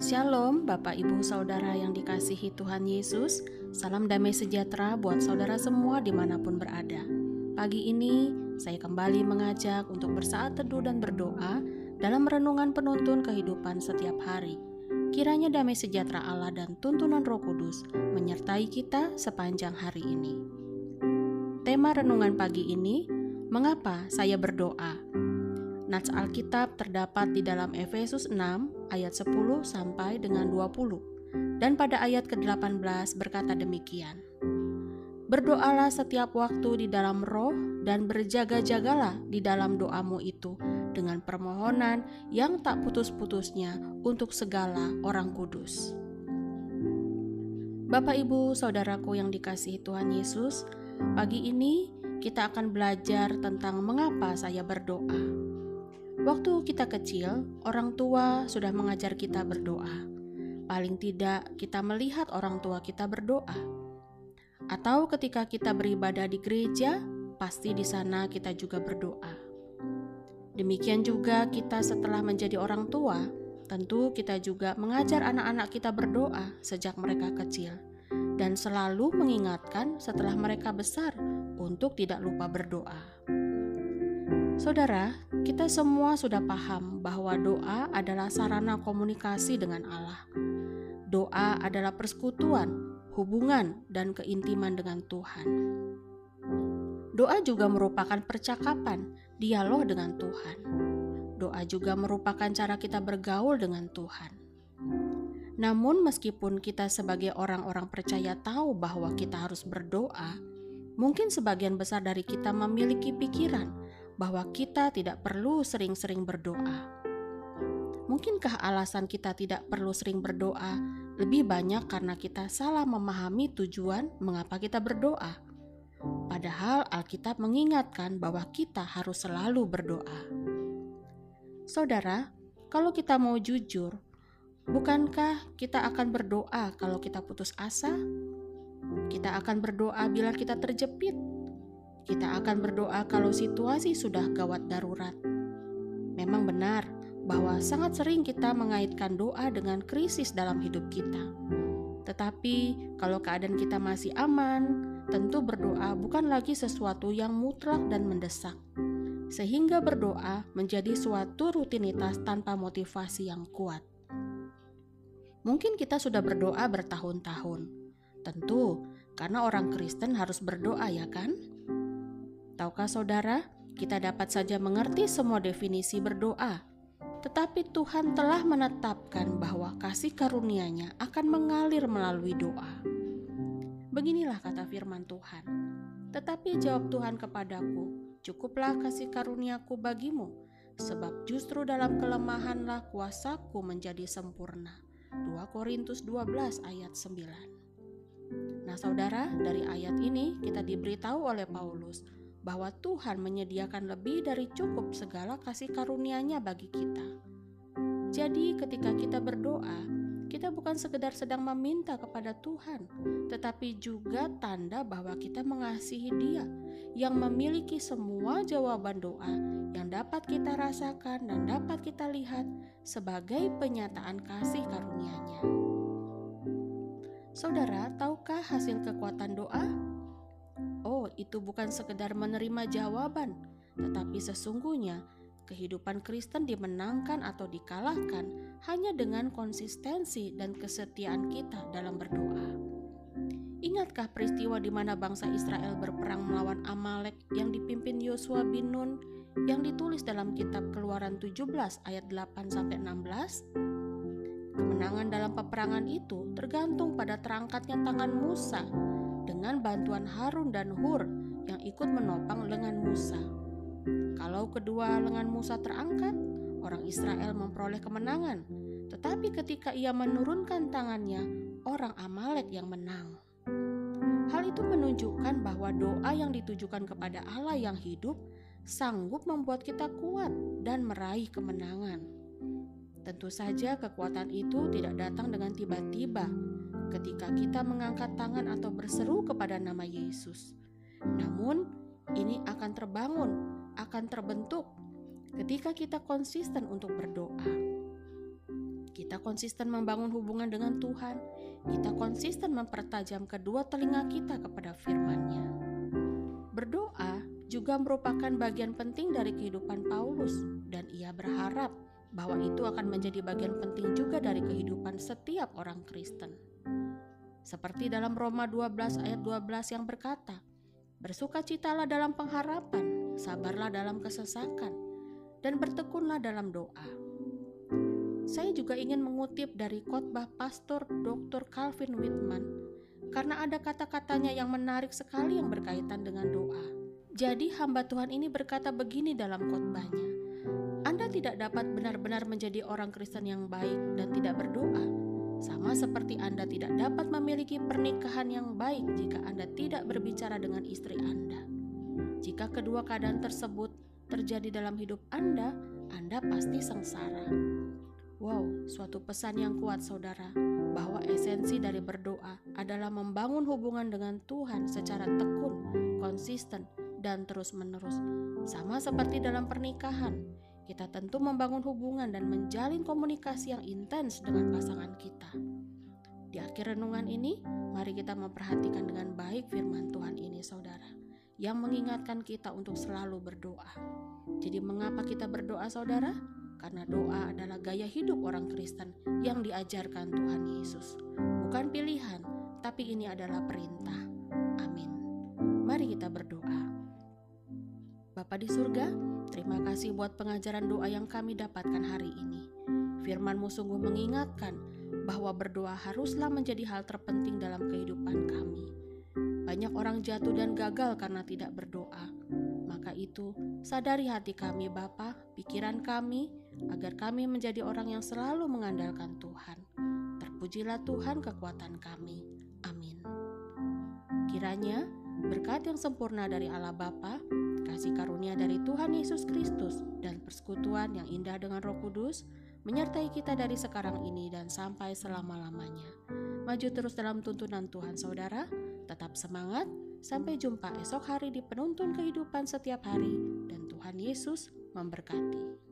Shalom, Bapak, Ibu, Saudara yang dikasihi Tuhan Yesus. Salam damai sejahtera buat saudara semua di mana pun berada. Pagi ini, saya kembali mengajak untuk bersaat teduh dan berdoa dalam renungan penuntun kehidupan setiap hari. Kiranya damai sejahtera Allah dan tuntunan Roh Kudus menyertai kita sepanjang hari ini. Tema renungan pagi ini, mengapa saya berdoa? Nats Alkitab terdapat di dalam Efesus 6 ayat 10 sampai dengan 20 dan pada ayat ke-18 berkata demikian. Berdoalah setiap waktu di dalam roh dan berjaga-jagalah di dalam doamu itu dengan permohonan yang tak putus-putusnya untuk segala orang kudus. Bapak, Ibu, saudaraku yang dikasihi Tuhan Yesus, pagi ini kita akan belajar tentang mengapa saya berdoa. Waktu kita kecil, orang tua sudah mengajar kita berdoa. Paling tidak, kita melihat orang tua kita berdoa, atau ketika kita beribadah di gereja, pasti di sana kita juga berdoa. Demikian juga kita setelah menjadi orang tua, tentu kita juga mengajar anak-anak kita berdoa sejak mereka kecil, dan selalu mengingatkan setelah mereka besar untuk tidak lupa berdoa. Saudara, kita semua sudah paham bahwa doa adalah sarana komunikasi dengan Allah. Doa adalah persekutuan, hubungan, dan keintiman dengan Tuhan. Doa juga merupakan percakapan, dialog dengan Tuhan. Doa juga merupakan cara kita bergaul dengan Tuhan. Namun, meskipun kita sebagai orang-orang percaya tahu bahwa kita harus berdoa, mungkin sebagian besar dari kita memiliki pikiran bahwa kita tidak perlu sering-sering berdoa. Mungkinkah alasan kita tidak perlu sering berdoa lebih banyak karena kita salah memahami tujuan mengapa kita berdoa? Padahal Alkitab mengingatkan bahwa kita harus selalu berdoa. Saudara, kalau kita mau jujur, bukankah kita akan berdoa kalau kita putus asa? Kita akan berdoa bila kita terjepit, kita akan berdoa kalau situasi sudah gawat darurat. Memang benar bahwa sangat sering kita mengaitkan doa dengan krisis dalam hidup kita. Tetapi kalau keadaan kita masih aman, tentu berdoa bukan lagi sesuatu yang mutlak dan mendesak. Sehingga berdoa menjadi suatu rutinitas tanpa motivasi yang kuat. Mungkin kita sudah berdoa bertahun-tahun. Tentu, karena orang Kristen harus berdoa ya kan? Tahukah saudara, kita dapat saja mengerti semua definisi berdoa, tetapi Tuhan telah menetapkan bahwa kasih karunia-Nya akan mengalir melalui doa. Beginilah kata firman Tuhan. Tetapi jawab Tuhan kepadaku, cukuplah kasih karuniaku bagimu, sebab justru dalam kelemahanlah kuasaku menjadi sempurna. 2 Korintus 12 ayat 9 Nah saudara, dari ayat ini kita diberitahu oleh Paulus bahwa Tuhan menyediakan lebih dari cukup segala kasih karunia-Nya bagi kita. Jadi ketika kita berdoa, kita bukan sekedar sedang meminta kepada Tuhan, tetapi juga tanda bahwa kita mengasihi Dia yang memiliki semua jawaban doa yang dapat kita rasakan dan dapat kita lihat sebagai penyataan kasih karunia-Nya. Saudara, tahukah hasil kekuatan doa? Itu bukan sekedar menerima jawaban, tetapi sesungguhnya kehidupan Kristen dimenangkan atau dikalahkan hanya dengan konsistensi dan kesetiaan kita dalam berdoa. Ingatkah peristiwa di mana bangsa Israel berperang melawan Amalek yang dipimpin Yosua bin Nun yang ditulis dalam kitab Keluaran 17 ayat 8 sampai 16? Kemenangan dalam peperangan itu tergantung pada terangkatnya tangan Musa dengan bantuan Harun dan Hur yang ikut menopang lengan Musa. Kalau kedua lengan Musa terangkat, orang Israel memperoleh kemenangan. Tetapi ketika ia menurunkan tangannya, orang Amalek yang menang. Hal itu menunjukkan bahwa doa yang ditujukan kepada Allah yang hidup sanggup membuat kita kuat dan meraih kemenangan. Tentu saja kekuatan itu tidak datang dengan tiba-tiba, ketika kita mengangkat tangan atau berseru kepada nama Yesus. Namun, ini akan terbangun, akan terbentuk ketika kita konsisten untuk berdoa. Kita konsisten membangun hubungan dengan Tuhan, kita konsisten mempertajam kedua telinga kita kepada firman-Nya. Berdoa juga merupakan bagian penting dari kehidupan Paulus dan ia berharap bahwa itu akan menjadi bagian penting juga dari kehidupan setiap orang Kristen. Seperti dalam Roma 12 ayat 12 yang berkata, Bersukacitalah dalam pengharapan, sabarlah dalam kesesakan, dan bertekunlah dalam doa. Saya juga ingin mengutip dari khotbah pastor Dr. Calvin Whitman karena ada kata-katanya yang menarik sekali yang berkaitan dengan doa. Jadi hamba Tuhan ini berkata begini dalam khotbahnya. Anda tidak dapat benar-benar menjadi orang Kristen yang baik dan tidak berdoa. Sama seperti Anda tidak dapat memiliki pernikahan yang baik jika Anda tidak berbicara dengan istri Anda. Jika kedua keadaan tersebut terjadi dalam hidup Anda, Anda pasti sengsara. Wow, suatu pesan yang kuat, saudara, bahwa esensi dari berdoa adalah membangun hubungan dengan Tuhan secara tekun, konsisten, dan terus-menerus. Sama seperti dalam pernikahan, kita tentu membangun hubungan dan menjalin komunikasi yang intens dengan pasangan kita. Di akhir renungan ini, mari kita memperhatikan dengan baik firman Tuhan ini, saudara yang mengingatkan kita untuk selalu berdoa. Jadi, mengapa kita berdoa, saudara? Karena doa adalah gaya hidup orang Kristen yang diajarkan Tuhan Yesus, bukan pilihan, tapi ini adalah perintah. Amin. Mari kita berdoa. Bapa di surga, terima kasih buat pengajaran doa yang kami dapatkan hari ini. Firman-Mu sungguh mengingatkan bahwa berdoa haruslah menjadi hal terpenting dalam kehidupan kami. Banyak orang jatuh dan gagal karena tidak berdoa. Maka itu, sadari hati kami Bapa, pikiran kami, agar kami menjadi orang yang selalu mengandalkan Tuhan. Terpujilah Tuhan kekuatan kami. Amin. Kiranya berkat yang sempurna dari Allah Bapa, kasih karunia dari Tuhan Yesus Kristus, dan persekutuan yang indah dengan Roh Kudus menyertai kita dari sekarang ini dan sampai selama-lamanya. Maju terus dalam tuntunan Tuhan, saudara Tetap semangat, sampai jumpa esok hari di penuntun kehidupan setiap hari, dan Tuhan Yesus memberkati.